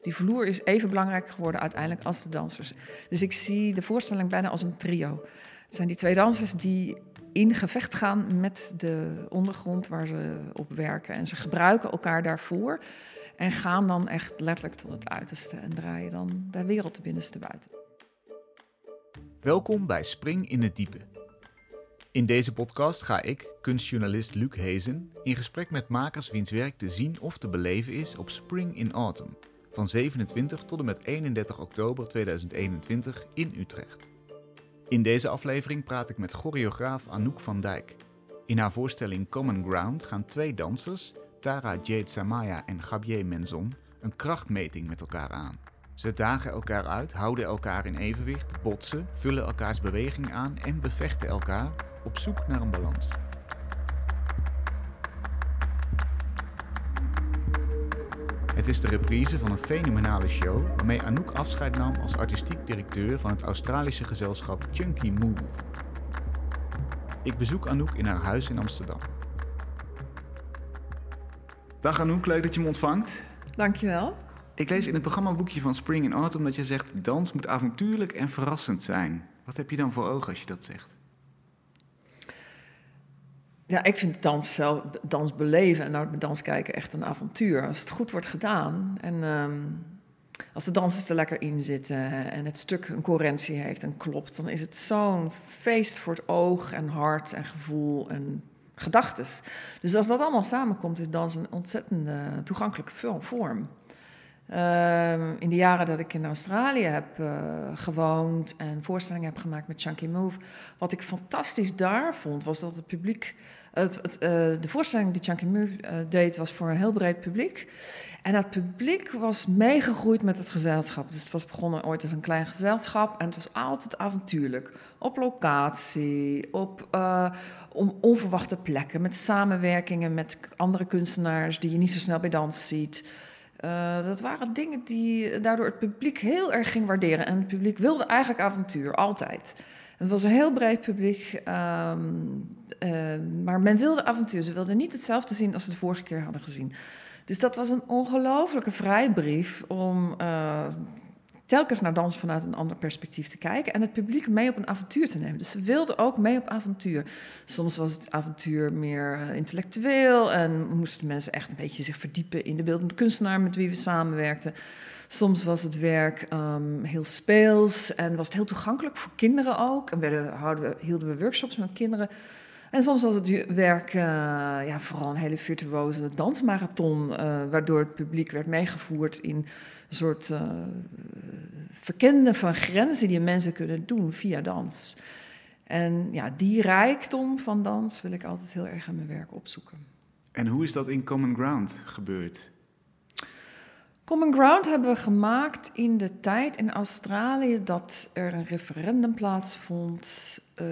Die vloer is even belangrijk geworden uiteindelijk als de dansers. Dus ik zie de voorstelling bijna als een trio. Het zijn die twee dansers die in gevecht gaan met de ondergrond waar ze op werken. En ze gebruiken elkaar daarvoor en gaan dan echt letterlijk tot het uiterste en draaien dan de wereld de binnenste buiten. Welkom bij Spring in het Diepe. In deze podcast ga ik, kunstjournalist Luc Hezen, in gesprek met makers wiens werk te zien of te beleven is op Spring in Autumn, van 27 tot en met 31 oktober 2021 in Utrecht. In deze aflevering praat ik met choreograaf Anouk van Dijk. In haar voorstelling Common Ground gaan twee dansers, Tara Jade Samaya en Gabriel Menzon, een krachtmeting met elkaar aan. Ze dagen elkaar uit, houden elkaar in evenwicht, botsen, vullen elkaars beweging aan en bevechten elkaar op zoek naar een balans. Het is de reprise van een fenomenale show waarmee Anouk afscheid nam als artistiek directeur van het Australische gezelschap Chunky Move. Ik bezoek Anouk in haar huis in Amsterdam. Dag Anouk, leuk dat je me ontvangt. Dankjewel. Ik lees in het programmaboekje van Spring in Autumn dat je zegt dans moet avontuurlijk en verrassend zijn. Wat heb je dan voor ogen als je dat zegt? Ja, ik vind dans, zelf, dans beleven en naar dans kijken echt een avontuur. Als het goed wordt gedaan en ehm, als de dansers er lekker in zitten en het stuk een coherentie heeft en klopt, dan is het zo'n feest voor het oog en hart en gevoel en gedachtes. Dus als dat allemaal samenkomt, is dans een ontzettende toegankelijke vorm. Ehm, in de jaren dat ik in Australië heb uh, gewoond en voorstellingen heb gemaakt met Chunky Move, wat ik fantastisch daar vond, was dat het publiek. Het, uh, de voorstelling die Chunky Move uh, deed, was voor een heel breed publiek. En dat publiek was meegegroeid met het gezelschap. Dus het was begonnen ooit als een klein gezelschap en het was altijd avontuurlijk. Op locatie, op om onverwachte plekken, met samenwerkingen met andere kunstenaars die je niet zo snel bij dans ziet. Dat waren dingen die daardoor het publiek heel erg ging waarderen. En het publiek wilde eigenlijk avontuur, altijd. Het was een heel breed publiek, uh, maar men wilde avontuur. Ze wilden niet hetzelfde zien als ze de vorige keer hadden gezien. Dus dat was een ongelofelijke vrijbrief om uh, telkens naar dans vanuit een ander perspectief te kijken en het publiek mee op een avontuur te nemen. Dus ze wilden ook mee op avontuur. Soms was het avontuur meer uh, intellectueel en moesten mensen echt een beetje zich verdiepen in de beeldende kunstenaar met wie we samenwerkten. Soms was het werk um, heel speels en was het heel toegankelijk voor kinderen ook. En we, hielden we workshops met kinderen. En soms was het werk uh, ja, vooral een hele virtuoze dansmarathon, uh, waardoor het publiek werd meegevoerd in een soort uh, verkennen van grenzen die mensen kunnen doen via dans. En ja, die rijkdom van dans wil ik altijd heel erg in mijn werk opzoeken. En hoe is dat in Common Ground gebeurd? Common Ground hebben we gemaakt in de tijd in Australië dat er een referendum plaatsvond. Uh,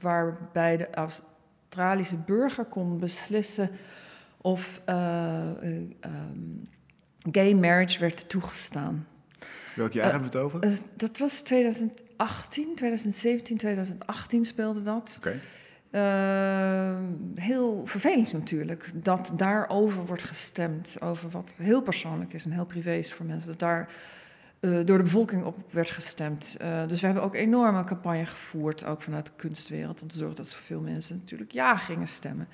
waarbij de Australische burger kon beslissen of uh, uh, um, gay marriage werd toegestaan. Welk jaar hebben we het over? Dat was 2018, 2017, 2018 speelde dat. Oké. Okay. Uh, heel vervelend natuurlijk dat daarover wordt gestemd. Over wat heel persoonlijk is en heel privé is voor mensen. Dat daar uh, door de bevolking op werd gestemd. Uh, dus we hebben ook enorme campagne gevoerd, ook vanuit de kunstwereld, om te zorgen dat zoveel mensen natuurlijk ja gingen stemmen.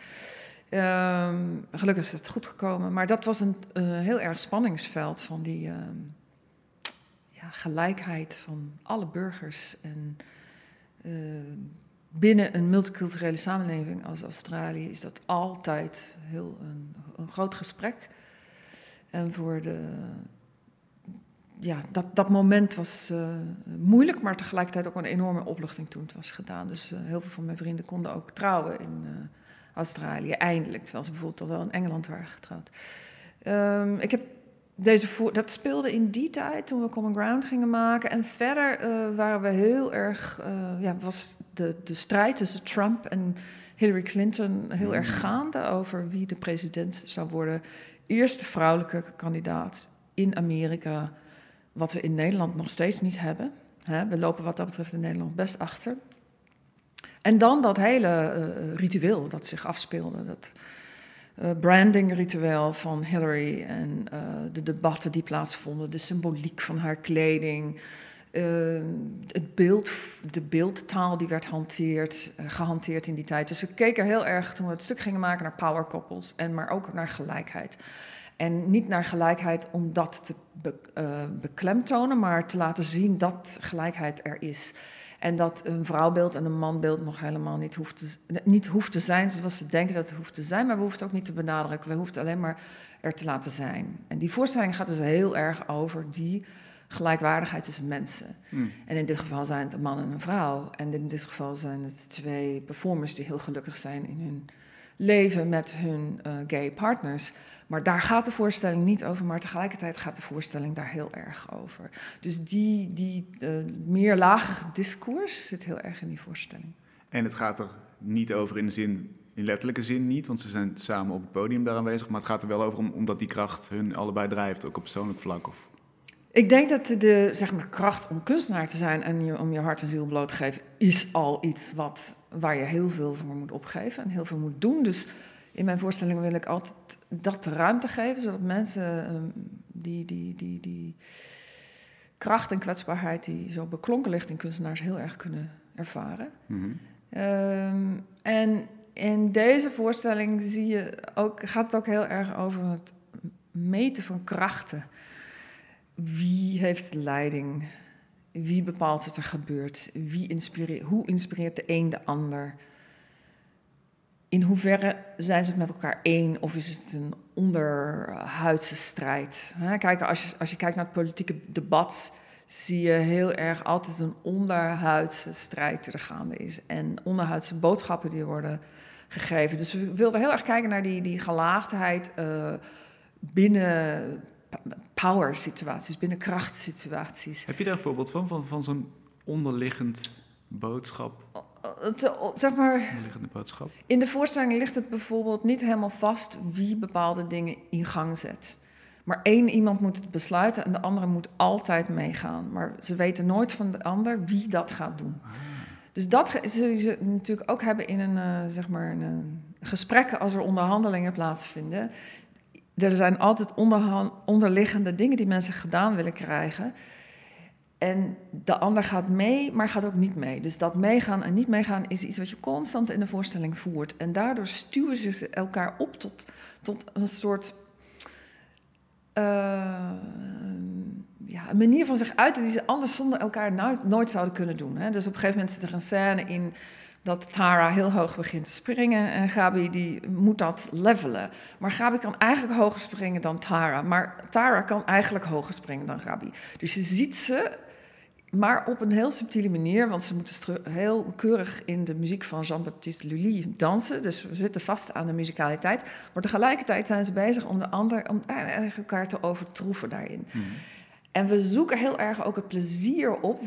Um, gelukkig is het goed gekomen, maar dat was een heel erg spanningsveld van die ehm, ja, gelijkheid van alle burgers. En binnen een multiculturele samenleving als Australië is dat altijd heel een, een groot gesprek. En voor de. Ja, dat, dat moment was uh, moeilijk, maar tegelijkertijd ook een enorme opluchting toen het was gedaan. Dus uh, heel veel van mijn vrienden konden ook trouwen in Australië, eindelijk. Terwijl ze bijvoorbeeld al wel in Engeland waren getrouwd. Um, ik heb deze voor, dat speelde in die tijd toen we Common Ground gingen maken. En verder uh, waren we heel erg. Uh, ja, was de, de strijd tussen Trump en Hillary Clinton heel erg gaande over wie de president zou worden. Eerste vrouwelijke kandidaat in Amerika, wat we in Nederland nog steeds niet hebben. Hè, we lopen wat dat betreft in Nederland best achter. En dan dat hele uh, ritueel dat zich afspeelde. Dat, brandingritueel van Hillary en uh, de debatten die plaatsvonden, de symboliek van haar kleding, uh, het beeld, de beeldtaal die werd hanteerd, gehanteerd in die tijd. Dus we keken heel erg toen we het stuk gingen maken naar power couples en maar ook naar gelijkheid. En niet naar gelijkheid om dat te be, beklemtonen, maar te laten zien dat gelijkheid er is. En dat een vrouwbeeld en een manbeeld nog helemaal niet hoeft, te, niet hoeft te zijn zoals we denken dat het hoeft te zijn. Maar we hoeven het ook niet te benadrukken. We hoeven alleen maar er te laten zijn. En die voorstelling gaat dus heel erg over die gelijkwaardigheid tussen mensen. Hmm. En in dit geval zijn het een man en een vrouw. En in dit geval zijn het twee performers die heel gelukkig zijn in hun leven met hun uh, gay partners. Maar daar gaat de voorstelling niet over, maar tegelijkertijd gaat de voorstelling daar heel erg over. Dus die, die uh, discours zit heel erg in die voorstelling. En het gaat er niet over in de zin, in letterlijke zin niet, want ze zijn samen op het podium daar aanwezig. Maar het gaat er wel over om, omdat die kracht hun allebei drijft, ook op persoonlijk vlak. Of... Ik denk dat de zeg maar, kracht om kunstenaar te zijn en je, om je hart en ziel bloot te geven, is al iets wat, waar je heel veel voor moet opgeven en heel veel moet doen. Dus in mijn voorstelling wil ik altijd dat ruimte geven, zodat mensen ehm, die, die, die, die kracht en kwetsbaarheid die zo beklonken ligt in kunstenaars heel erg kunnen ervaren. Mhm. Ehm, en in deze voorstelling zie je ook, gaat het ook heel erg over het meten van krachten. Wie heeft de leiding? Wie bepaalt wat er gebeurt? Wie inspireert, hoe inspireert de een de ander? in hoeverre zijn ze het met elkaar één of is het een onderhuidse strijd? Kijk, als, je, als je kijkt naar het politieke debat, zie je heel erg altijd een onderhuidse strijd die er gaande is. En onderhuidse boodschappen die worden gegeven. Dus we wilden heel erg kijken naar die, die gelaagdheid uh, binnen power situaties, binnen krachtsituaties. Heb je daar een voorbeeld van, van, van zo'n onderliggend boodschap? zeg maar, boodschap. in de voorstelling ligt het bijvoorbeeld niet helemaal vast wie bepaalde dingen in gang zet. Maar één iemand moet het besluiten en de andere moet altijd meegaan. Maar ze weten nooit van de ander wie dat gaat doen. Ah. Dus dat zul je natuurlijk ook hebben in een, uh, zeg maar een, uh, gesprekken als er onderhandelingen plaatsvinden. Er zijn altijd onderliggende dingen die mensen gedaan willen krijgen. En de ander gaat mee, maar gaat ook niet mee. Dus dat meegaan en niet meegaan is iets wat je constant in de voorstelling voert. En daardoor stuwen ze elkaar op tot, tot een soort. Uh, ja, een manier van zich uiten die ze anders zonder elkaar nooit, nooit zouden kunnen doen. Hè? Dus op een gegeven moment zit er een scène in dat Tara heel hoog begint te springen en Gabi die moet dat levelen. Maar Gabi kan eigenlijk hoger springen dan Tara, maar Tara kan eigenlijk hoger springen dan Gabi. Dus je ziet ze maar op een heel subtiele manier, want ze moeten heel keurig in de muziek van Jean-Baptiste Lully dansen. Dus we zitten vast aan de muzikaliteit. Maar tegelijkertijd zijn ze bezig om de ander, om elkaar te overtroeven daarin. Hmm. En we zoeken heel erg ook het plezier op,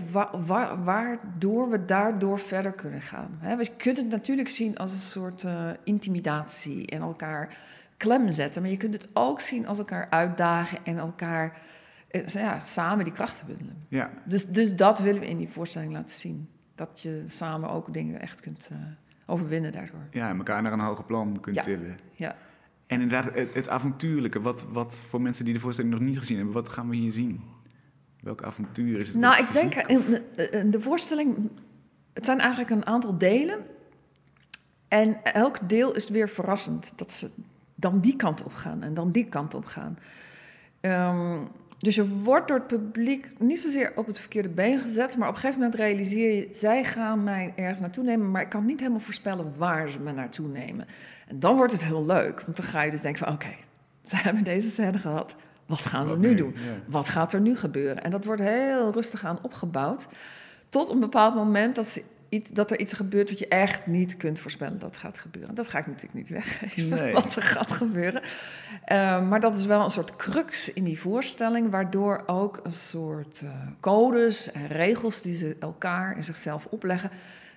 waardoor we daardoor verder kunnen gaan. we kunnen het natuurlijk zien als een soort uh, intimidatie en elkaar klem zetten. Maar je kunt het ook zien als elkaar uitdagen en elkaar eh, ja, samen die krachten bundelen. Ja. Dus, dus dat willen we in die voorstelling laten zien. Dat je samen ook dingen echt kunt uh, overwinnen daardoor. Ja, en elkaar naar een hoger plan kunt ja. tillen. Ja. En inderdaad, het, het, avontuurlijke, wat, wat voor mensen die de voorstelling nog niet gezien hebben, wat gaan we hier zien? Welk avontuur is het? Nou, ik denk in, in de voorstelling, het zijn eigenlijk een aantal delen. En elk deel is weer verrassend. Dat ze dan die kant op gaan en dan die kant op gaan. Um, dus je wordt door het publiek niet zozeer op het verkeerde been gezet, maar op een gegeven moment realiseer je, zij gaan mij ergens naartoe nemen, maar ik kan niet helemaal voorspellen waar ze me naartoe nemen. En dan wordt het heel leuk, want dan ga je dus denken van oké, ze hebben deze scène gehad, wat gaan ze nu doen? Wat gaat er nu gebeuren? En dat wordt heel rustig aan opgebouwd, tot een bepaald moment dat ze dat er iets gebeurt wat je echt niet kunt voorspellen dat gaat gebeuren. Dat ga ik natuurlijk niet weggeven, wat er gaat gebeuren. Uh, maar dat is wel een soort crux in die voorstelling, waardoor ook een soort uh, codes en regels die ze elkaar en zichzelf opleggen,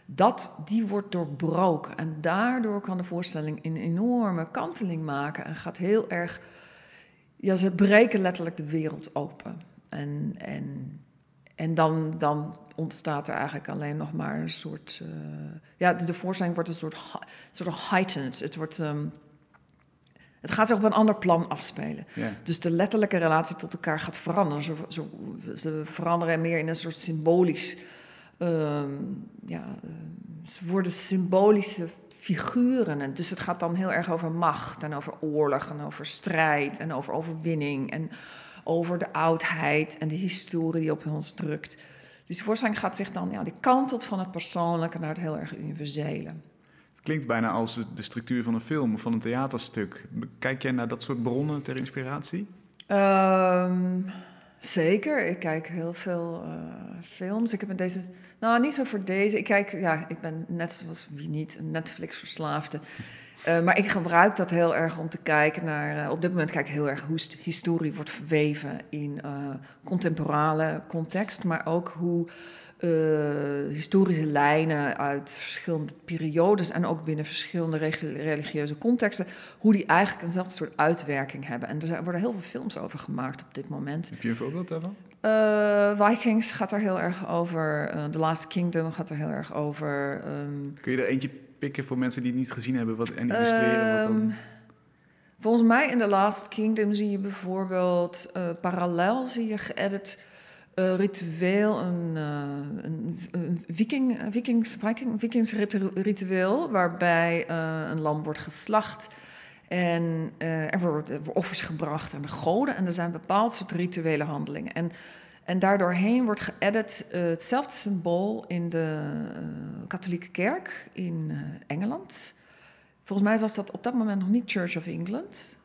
dat die wordt doorbroken. En daardoor kan de voorstelling een enorme kanteling maken en gaat heel erg. Ja, ze breken letterlijk de wereld open. En, en en dan, dan ontstaat er eigenlijk alleen nog maar een soort. Uh, ja, de, voorstelling wordt een soort, soort heightened. Het wordt. Um, het gaat zich op een ander plan afspelen. Dus de letterlijke relatie tot elkaar gaat veranderen. Ze, ze, ze veranderen meer in een soort symbolisch. ehm, ja, ehm, ze worden symbolische figuren. En dus het gaat dan heel erg over macht en over oorlog en over strijd en over overwinning en over de oudheid en de historie die op ons drukt. Dus die voorstelling gaat zich dan, ja, die kantelt van het persoonlijke naar het heel erg universele. Het klinkt bijna als de- de structuur van een film of van een theaterstuk. Kijk jij naar dat soort bronnen ter inspiratie? Ehm, zeker. Ik kijk heel veel eh, films. Ik heb met deze. Nou, niet zo voor deze. Ik kijk, ja, ik ben net zoals wie niet, een Netflix-verslaafde. Eh, maar ik gebruik dat heel erg om te kijken naar. eh, op dit moment kijk ik heel erg hoe st- historie wordt verweven in eh, contemporale context, maar ook hoe historische lijnen uit verschillende periodes en ook binnen verschillende religieuze contexten, hoe die eigenlijk eenzelfde soort uitwerking hebben. En er worden heel veel films over gemaakt op dit moment. Heb je een voorbeeld daarvan? Vikings gaat er heel erg over. The Last Kingdom gaat er heel erg over. ehm, Kun je er eentje pikken voor mensen die het niet gezien hebben wat, en illustreren? wat dan... Ehm, volgens mij in The Last Kingdom zie je bijvoorbeeld eh, parallel zie je geëdit eh, ritueel, een, eh, een, viking, viking, ritueel waarbij een lam wordt geslacht. En er worden er offers gebracht aan de goden. En er zijn bepaald soort rituele handelingen. En, en daardoorheen wordt geëdit hetzelfde symbool in de katholieke kerk in eh, Engeland. Volgens mij was dat op dat moment nog niet Church of England.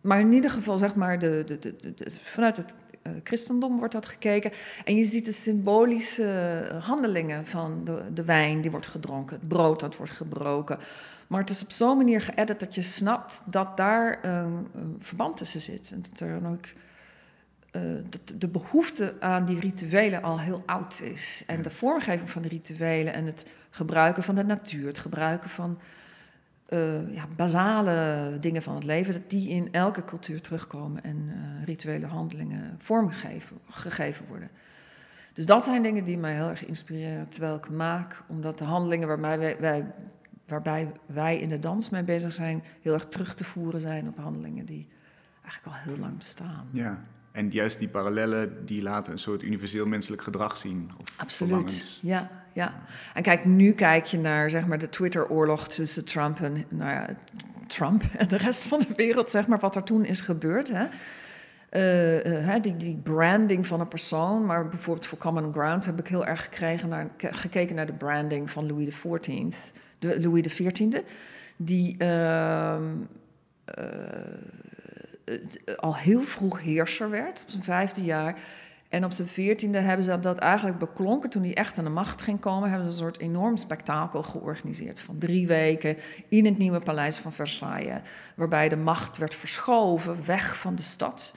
Maar in ieder geval, zeg maar, de, de, de, vanuit het eh, christendom wordt dat gekeken. En je ziet de symbolische handelingen van de, wijn die wordt gedronken, het brood dat wordt gebroken. Maar het is op zo'n manier geëdit dat je snapt dat daar een verband tussen zit. En dat er dan ook eh, dat de behoefte aan die rituelen al heel oud is. En de vormgeving van de rituelen en het gebruiken van de natuur, het gebruiken van eh, ja, basale dingen van het leven, dat die in elke cultuur terugkomen en eh, rituele handelingen vormgegeven gegeven worden. Dus dat zijn dingen die mij heel erg inspireren terwijl ik maak, omdat de handelingen waarbij wij, wij, waarbij wij in de dans mee bezig zijn, heel erg terug te voeren zijn op handelingen die eigenlijk al heel lang bestaan. Ja, en juist die parallellen die laten een soort universeel menselijk gedrag zien. Of Absoluut. verlangens. Ja, ja. En kijk, nu kijk je naar zeg maar, de Twitter-oorlog tussen Trump en, nou ja, Trump en de rest van de wereld, zeg maar, wat er toen is gebeurd. Hè? Eh, eh, hè, die, die branding van een persoon, maar bijvoorbeeld voor Common Ground heb ik heel erg gekregen naar, ke- gekeken naar de branding van Louis XIV, de, Louis XIV, die ehm, eh, al heel vroeg heerser werd, op zijn vijfde jaar. En op zijn veertiende hebben ze dat eigenlijk beklonken. Toen hij echt aan de macht ging komen, hebben ze een soort enorm spektakel georganiseerd. Van drie weken in het nieuwe paleis van Versailles. Waarbij de macht werd verschoven, weg van de stad.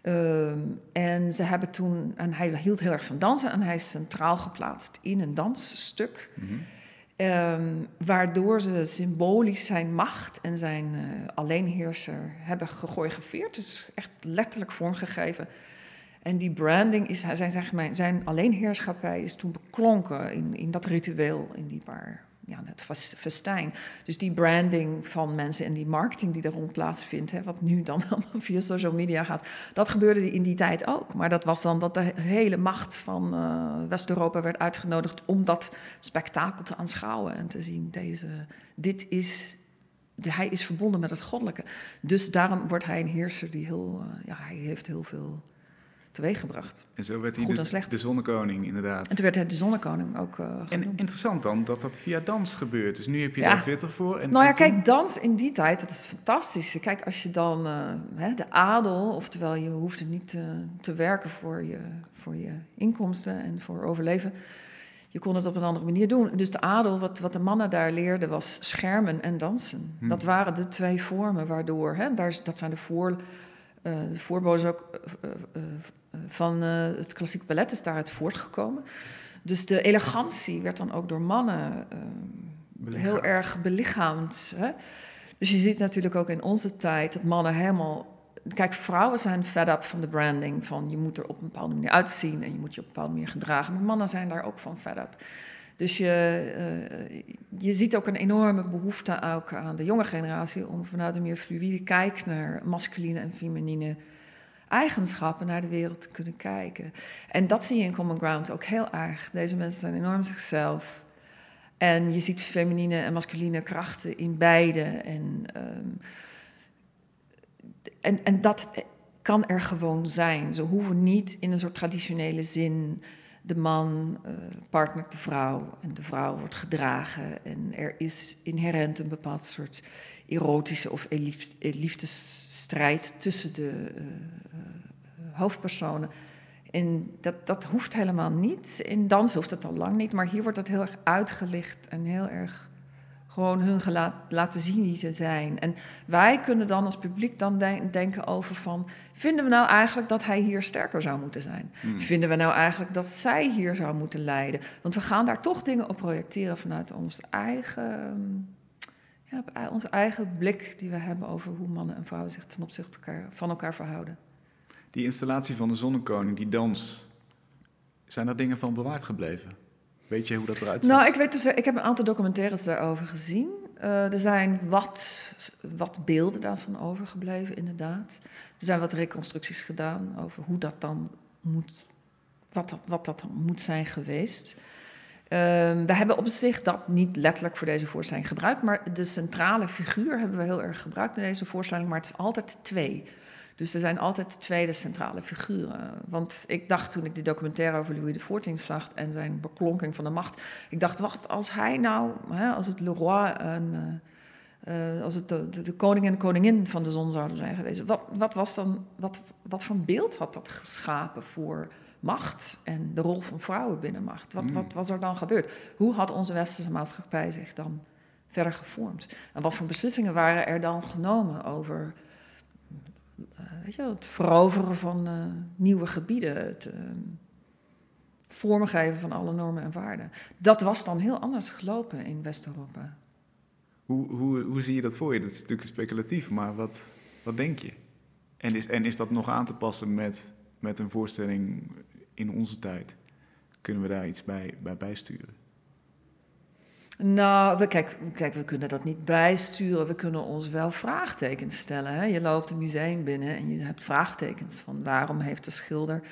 Ehm, en ze hebben toen, en hij hield heel erg van dansen en hij is centraal geplaatst in een dansstuk. Mhm. Ehm, waardoor ze symbolisch zijn macht en zijn eh, alleenheerser hebben gechoreografeerd. Dus echt letterlijk vormgegeven. En die branding is, zijn, zeg maar, zijn alleenheerschappij is toen beklonken in, in dat ritueel, in die paar, ja, het fes- festijn. Dus die branding van mensen en die marketing die er rond plaatsvindt, hè, wat nu dan allemaal via social media gaat, dat gebeurde in die tijd ook. Maar dat was dan dat de hele macht van eh, West-Europa werd uitgenodigd om dat spektakel te aanschouwen en te zien, deze, dit is, hij is verbonden met het goddelijke. Dus daarom wordt hij een heerser die heel, eh, ja, hij heeft heel veel teweeggebracht. En zo werd hij Goed de, de zonnekoning, inderdaad. En toen werd hij de zonnekoning ook eh En interessant dan dat dat via dans gebeurt. Dus nu heb je Ja. daar Twitter voor. En, Nou ja, en toen- kijk, dans in die tijd, dat is fantastisch. Kijk, als je dan eh, hè, de adel, oftewel je hoefde niet eh, te werken voor je, voor je inkomsten en voor overleven. Je kon het op een andere manier doen. Dus de adel, wat, wat de mannen daar leerden, was schermen en dansen. Hmm. Dat waren de twee vormen waardoor, hè, daar, dat zijn de, voor, de voorbodes ook van eh, het klassieke ballet is daaruit voortgekomen. Dus de elegantie werd dan ook door mannen eh, heel erg belichaamd. Hè? Dus je ziet natuurlijk ook in onze tijd dat mannen helemaal. Kijk, vrouwen zijn fed up van de branding. Van je moet er op een bepaalde manier uitzien en je moet je op een bepaalde manier gedragen. Maar mannen zijn daar ook van fed up. Dus je, eh, je ziet ook een enorme behoefte ook aan de jonge generatie om vanuit een meer fluïde kijk naar masculine en feminine eigenschappen naar de wereld te kunnen kijken. En dat zie je in Common Ground ook heel erg. Deze mensen zijn enorm zichzelf. En je ziet feminine en masculine krachten in beide. En, ehm, en, en dat kan er gewoon zijn. Ze hoeven niet in een soort traditionele zin de man uh, de vrouw en de vrouw wordt gedragen. En er is inherent een bepaald soort erotische of liefdesstrijd tussen de uh, hoofdpersonen. En dat, dat hoeft helemaal niet. In dans hoeft het al lang niet, maar hier wordt het heel erg uitgelicht en heel erg gewoon hun gelaat, laten zien wie ze zijn. En wij kunnen dan als publiek dan denken over van... vinden we nou eigenlijk dat hij hier sterker zou moeten zijn? Hmm. Vinden we nou eigenlijk dat zij hier zou moeten leiden? Want we gaan daar toch dingen op projecteren vanuit ons eigen... Ja, onze eigen blik die we hebben over hoe mannen en vrouwen zich ten opzichte van elkaar verhouden. Die installatie van de Zonnekoning, die dans, zijn er dingen van bewaard gebleven? Weet je hoe dat eruit ziet? Nou, ik, weet dus, ik heb een aantal documentaires daarover gezien. Uh, er zijn wat, wat beelden daarvan overgebleven, inderdaad. Er zijn wat reconstructies gedaan over hoe dat dan moet, wat, dat, wat dat moet zijn geweest. Uh, we hebben op zich dat niet letterlijk voor deze voorstelling gebruikt, maar de centrale figuur hebben we heel erg gebruikt in deze voorstelling, maar het is altijd twee. Dus er zijn altijd tweede centrale figuren. Want ik dacht toen ik die documentaire over Louis XIV zag en zijn beklonking van de macht, ik dacht, wacht, als hij nou, hè, als het Le Roi en uh, als het de, de, koning en de koningin van de zon zouden zijn geweest, wat, wat was dan, wat, wat voor beeld had dat geschapen voor macht en de rol van vrouwen binnen macht? Wat, mm. wat was er dan gebeurd? Hoe had onze westerse maatschappij zich dan verder gevormd? En wat voor beslissingen waren er dan genomen over weet je, het veroveren van uh, nieuwe gebieden, het uh, vormgeven van alle normen en waarden. Dat was dan heel anders gelopen in West-Europa. Hoe, hoe, hoe zie je dat voor je? Dat is natuurlijk speculatief, maar wat, wat denk je? En is, en is dat nog aan te passen met, met een voorstelling in onze tijd? Kunnen we daar iets bij, bij bijsturen? Nou, we, kijk, kijk, we kunnen dat niet bijsturen. We kunnen ons wel vraagtekens stellen. Hè? Je loopt een museum binnen en je hebt vraagtekens van waarom heeft de schilder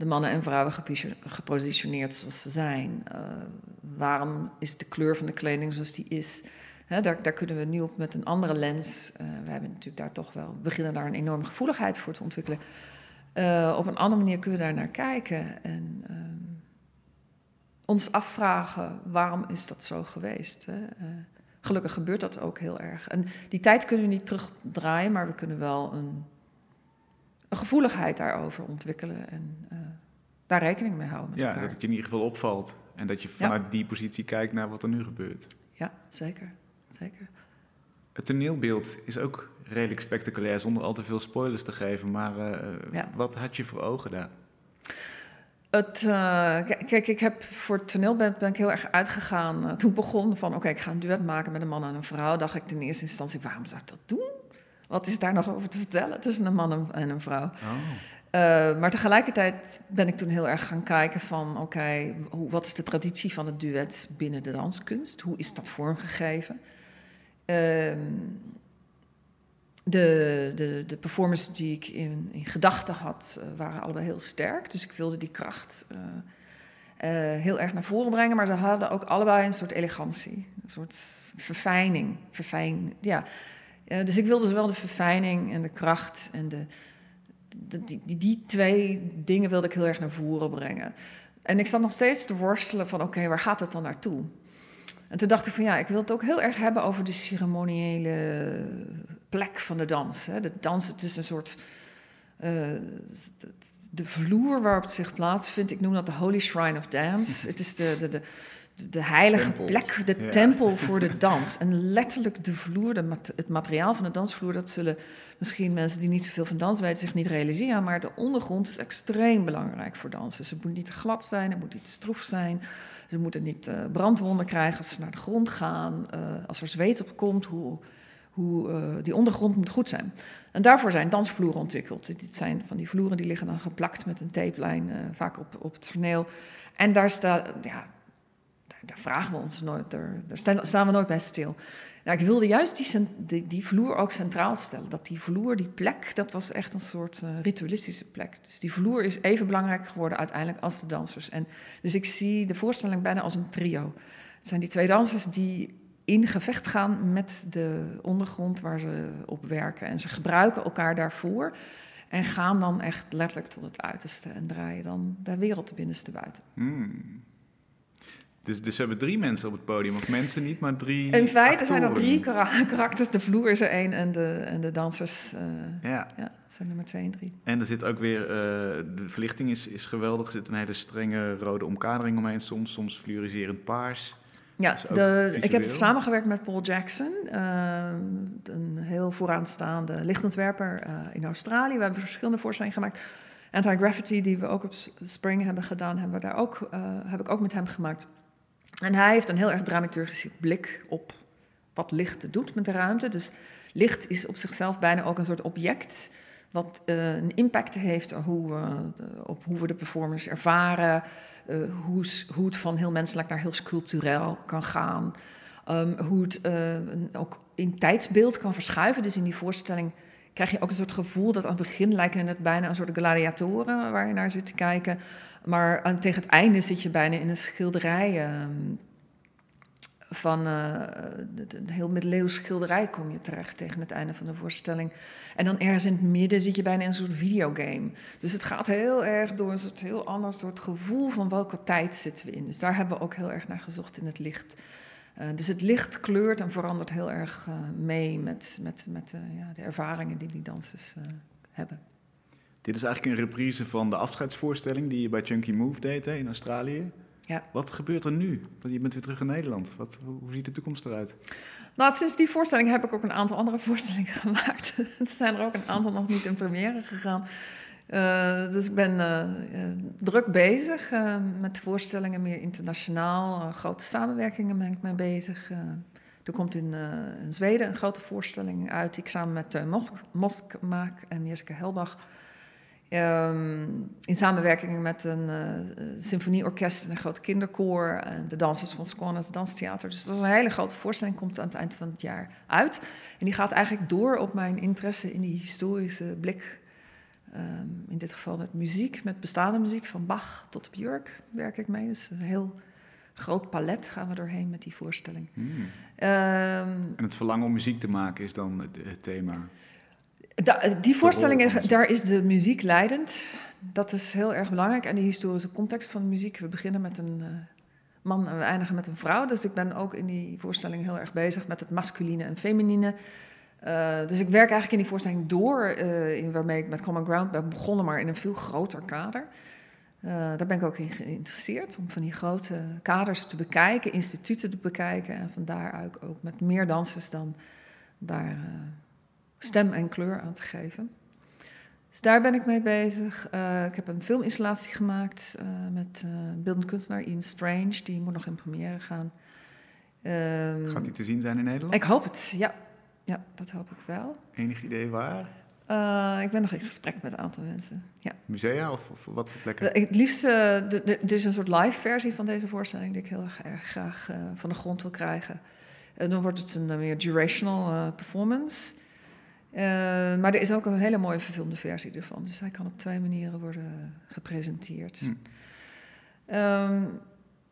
de mannen en vrouwen gepositioneerd zoals ze zijn? Uh, waarom is de kleur van de kleding zoals die is? Hè, daar, daar, kunnen we nu op met een andere lens. Uh, we hebben natuurlijk daar toch wel, beginnen daar een enorme gevoeligheid voor te ontwikkelen. Uh, op een andere manier kunnen we daar naar kijken. En ehm, ons afvragen waarom is dat zo geweest. Hè? Uh, gelukkig gebeurt dat ook heel erg. En die tijd kunnen we niet terugdraaien, maar we kunnen wel een, een gevoeligheid daarover ontwikkelen en uh, daar rekening mee houden. ja, dat het je in ieder geval opvalt en dat je vanuit die positie kijkt naar wat er nu gebeurt. Ja, zeker. zeker. Het toneelbeeld is ook redelijk spectaculair, zonder al te veel spoilers te geven. Maar uh, wat had je voor ogen daar? Het, uh, kijk, ik heb voor het toneel ben, ik heel erg uitgegaan. Uh, toen begon van, oké, ik ga een duet maken met een man en een vrouw. Dacht ik in eerste instantie, waarom zou ik dat doen? Wat is daar nog over te vertellen tussen een man en een vrouw? Oh. Uh, maar tegelijkertijd ben ik toen heel erg gaan kijken van, oké, wat is de traditie van het duet binnen de danskunst? Hoe is dat vormgegeven? De, de, de performances die ik in, in gedachten had, uh, waren allebei heel sterk. Dus ik wilde die kracht uh, uh, heel erg naar voren brengen. Maar ze hadden ook allebei een soort elegantie, een soort verfijning. Verfijn, ja. dus ik wilde zowel de verfijning en de kracht en de, die, die, die, twee dingen wilde ik heel erg naar voren brengen. En ik zat nog steeds te worstelen van oké, waar gaat het dan naartoe? En toen dacht ik van ja, ik wil het ook heel erg hebben over de ceremoniële plek van de dans. Hè. De dans, het is een soort. Uh, de vloer waarop het zich plaatsvindt, ik noem dat de Holy Shrine of Dance. het is de, de, de, de heilige plek, de tempel voor de dans. En letterlijk de vloer, de, het materiaal van de dansvloer, dat zullen misschien mensen die niet zoveel van dans weten zich niet realiseren. Maar de ondergrond is extreem belangrijk voor dansen. Ze moet niet te glad zijn, het moet niet stroef zijn. Ze moeten niet uh, brandwonden krijgen als ze naar de grond gaan. Uh, als er zweet op komt, hoe hoe, uh, die ondergrond moet goed zijn. En daarvoor zijn dansvloeren ontwikkeld. Dit zijn van die vloeren die liggen dan geplakt met een tapelijn, uh, vaak op, op het toneel. En daar staat, ja, daar vragen we ons nooit, daar, staan we nooit bij stil. Nou, ik wilde juist die, die, vloer ook centraal stellen. Dat die vloer, die plek, dat was echt een soort uh, ritualistische plek. Dus die vloer is even belangrijk geworden uiteindelijk als de dansers. En, dus ik zie de voorstelling bijna als een trio. Het zijn die twee dansers die in gevecht gaan met de ondergrond waar ze op werken. En ze gebruiken elkaar daarvoor. En gaan dan echt letterlijk tot het uiterste en draaien dan de wereld de binnenste buiten. Hmm. Dus, dus we hebben drie mensen op het podium, of mensen niet, maar drie. In feite zijn er drie karakters. De vloer is er één en de, en de dansers uh, ja. ja, zijn nummer twee en drie. En er zit ook weer, uh, de verlichting is, is geweldig. Er zit een hele strenge rode omkadering omheen, soms, soms fluoriserend paars. Ja, de, ik heb samengewerkt met Paul Jackson, uh, een heel vooraanstaande lichtontwerper in Australië. We hebben verschillende voorstellingen gemaakt. Anti-Gravity, die we ook op Spring hebben gedaan, hebben we daar ook, heb ik ook met hem gemaakt. En hij heeft een heel erg dramaturgische blik op wat licht doet met de ruimte. Dus licht is op zichzelf bijna ook een soort object wat uh, een impact heeft hoe, op hoe we de performers ervaren, uh, hoe, hoe, het van heel menselijk naar heel sculptureel kan gaan, um, hoe het ook in tijdsbeeld kan verschuiven. Dus in die voorstelling krijg je ook een soort gevoel dat aan het begin lijken het bijna een soort gladiatoren waar je naar zit te kijken. Maar aan, tegen het einde zit je bijna in een schilderij. Ehm, van uh, een heel middeleeuws schilderij kom je terecht tegen het einde van de voorstelling. En dan ergens in het midden zit je bijna in een soort videogame. Dus het gaat heel erg door een soort heel ander soort gevoel van welke tijd zitten we in. Dus daar hebben we ook heel erg naar gezocht in het licht. Uh, dus het licht kleurt en verandert heel erg uh, mee met, met, met ja, de ervaringen die die dansers hebben. Dit is eigenlijk een reprise van de afscheidsvoorstelling die je bij Chunky Move deed in Australië. Ja. Wat gebeurt er nu? Want je bent weer terug in Nederland. Wat, hoe ziet de toekomst eruit? Nou, sinds die voorstelling heb ik ook een aantal andere voorstellingen gemaakt. er zijn er ook een aantal nog niet in première gegaan. Uh, dus ik ben uh, druk bezig met voorstellingen, meer internationaal. grote samenwerkingen ben ik mee bezig. er komt in, in, Zweden een grote voorstelling uit die ik samen met Teun Mosk, Mosk maak en Jessica Helbach. Um, in samenwerking met een uh, symfonieorkest en een groot kinderkoor. En de dansers van Skånes Danstheater. Dus dat is een hele grote voorstelling, komt aan het eind van het jaar uit. En die gaat eigenlijk door op mijn interesse in die historische blik. Um, in dit geval met muziek, met bestaande muziek, van Bach tot Björk werk ik mee. Dus een heel groot palet gaan we doorheen met die voorstelling. Hmm. Um, en het verlangen om muziek te maken is dan het thema? Die voorstellingen, daar is de muziek leidend. Dat is heel erg belangrijk. En de historische context van de muziek. We beginnen met een uh, man en we eindigen met een vrouw. Dus ik ben ook in die voorstelling heel erg bezig met het masculine en feminine. Uh, dus ik werk eigenlijk in die voorstelling door, uh, in waarmee ik met Common Ground ben begonnen, maar in een veel groter kader. daar ben ik ook in geïnteresseerd, om van die grote kaders te bekijken, instituten te bekijken en van daaruit ook met meer dansers dan daar stem en kleur aan te geven. Dus daar ben ik mee bezig. Uh, ik heb een filminstallatie gemaakt uh, met uh, beeldend kunstenaar Ian Strange. Die moet nog in première gaan. Um, Gaat die te zien zijn in Nederland? Ik hoop het, ja. Ja, dat hoop ik wel. Enig idee waar? ik ben nog in gesprek met een aantal mensen. Ja. Musea of, of wat voor plekken? het liefst, er is een soort live versie van deze voorstelling die ik heel erg graag van de grond wil krijgen. dan wordt het een meer durational performance. Uh, maar er is ook een hele mooie verfilmde versie ervan. Dus hij kan op twee manieren worden gepresenteerd. Hm. Um,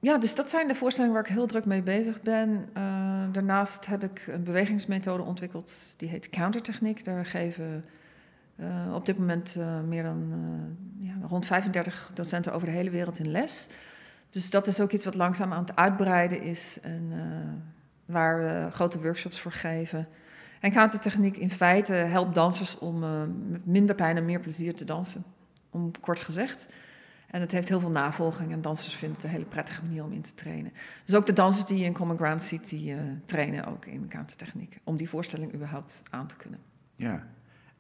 ja, dus dat zijn de voorstellingen waar ik heel druk mee bezig ben. Uh, daarnaast heb ik een bewegingsmethode ontwikkeld, die heet countertechniek. Daar geven uh, op dit moment meer dan ja, rond 35 docenten over de hele wereld in les. Dus dat is ook iets wat langzaam aan het uitbreiden is en waar we grote workshops voor geven. En countertechniek in feite helpt dansers om uh, met minder pijn en meer plezier te dansen. Om kort gezegd. En het heeft heel veel navolging en dansers vinden het een hele prettige manier om in te trainen. Dus ook de dansers die je in Common Ground ziet, die uh, trainen ook in countertechniek. Om die voorstelling überhaupt aan te kunnen. Ja,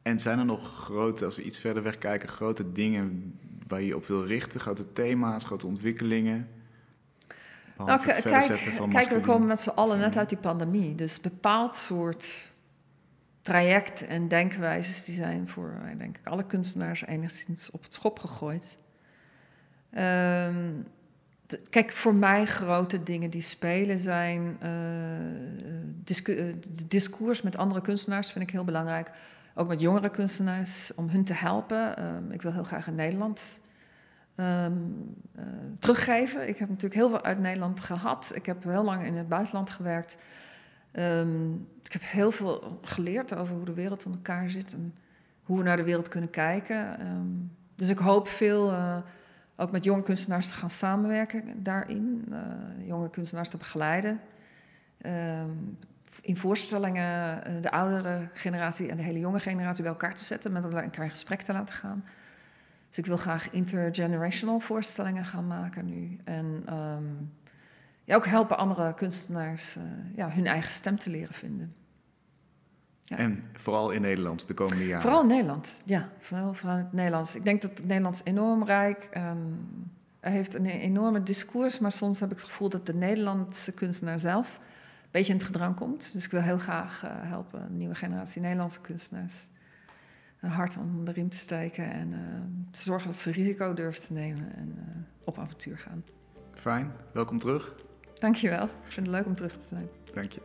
en zijn er nog grote, als we iets verder weg kijken, grote dingen waar je op wil richten? Grote thema's, grote ontwikkelingen? Nou, kijk, kijk, we komen met z'n allen net uit die pandemie. Dus bepaald soort traject en denkwijzes die zijn voor, eh, denk ik, alle kunstenaars enigszins op het schop gegooid. Um, kijk, voor mij grote dingen die spelen zijn. Uh, discours met andere kunstenaars vind ik heel belangrijk. Ook met jongere kunstenaars, om hun te helpen. Um, ik wil heel graag in Nederland um, uh, teruggeven. Ik heb natuurlijk heel veel uit Nederland gehad. Ik heb heel lang in het buitenland gewerkt. Um, ik heb heel veel geleerd over hoe de wereld in elkaar zit en hoe we naar de wereld kunnen kijken. Um, dus ik hoop veel uh, ook met jonge kunstenaars te gaan samenwerken daarin. Uh, jonge kunstenaars te begeleiden. in voorstellingen de oudere generatie en de hele jonge generatie bij elkaar te zetten, met elkaar in gesprek te laten gaan. Dus ik wil graag intergenerational voorstellingen gaan maken nu. En ja, ook helpen andere kunstenaars uh, ja, hun eigen stem te leren vinden. Ja. En vooral in Nederland de komende jaren? Vooral in Nederland, ja. Vooral, vooral in het Nederlands. Ik denk dat het Nederlands enorm rijk um, er heeft een enorme discours, maar soms heb ik het gevoel dat de Nederlandse kunstenaar zelf een beetje in het gedrang komt. Dus ik wil heel graag uh, helpen een nieuwe generatie Nederlandse kunstenaars een hart om erin te steken en uh, te zorgen dat ze risico durven te nemen en op avontuur gaan. Fijn, welkom terug. Dankjewel, ik vind het leuk om terug te zijn. Dank je.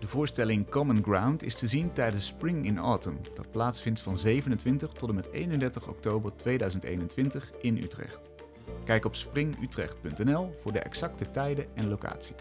De voorstelling Common Ground is te zien tijdens Spring in Autumn, dat plaatsvindt van 27 tot en met 31 oktober 2021 in Utrecht. Kijk op springutrecht.nl voor de exacte tijden en locatie.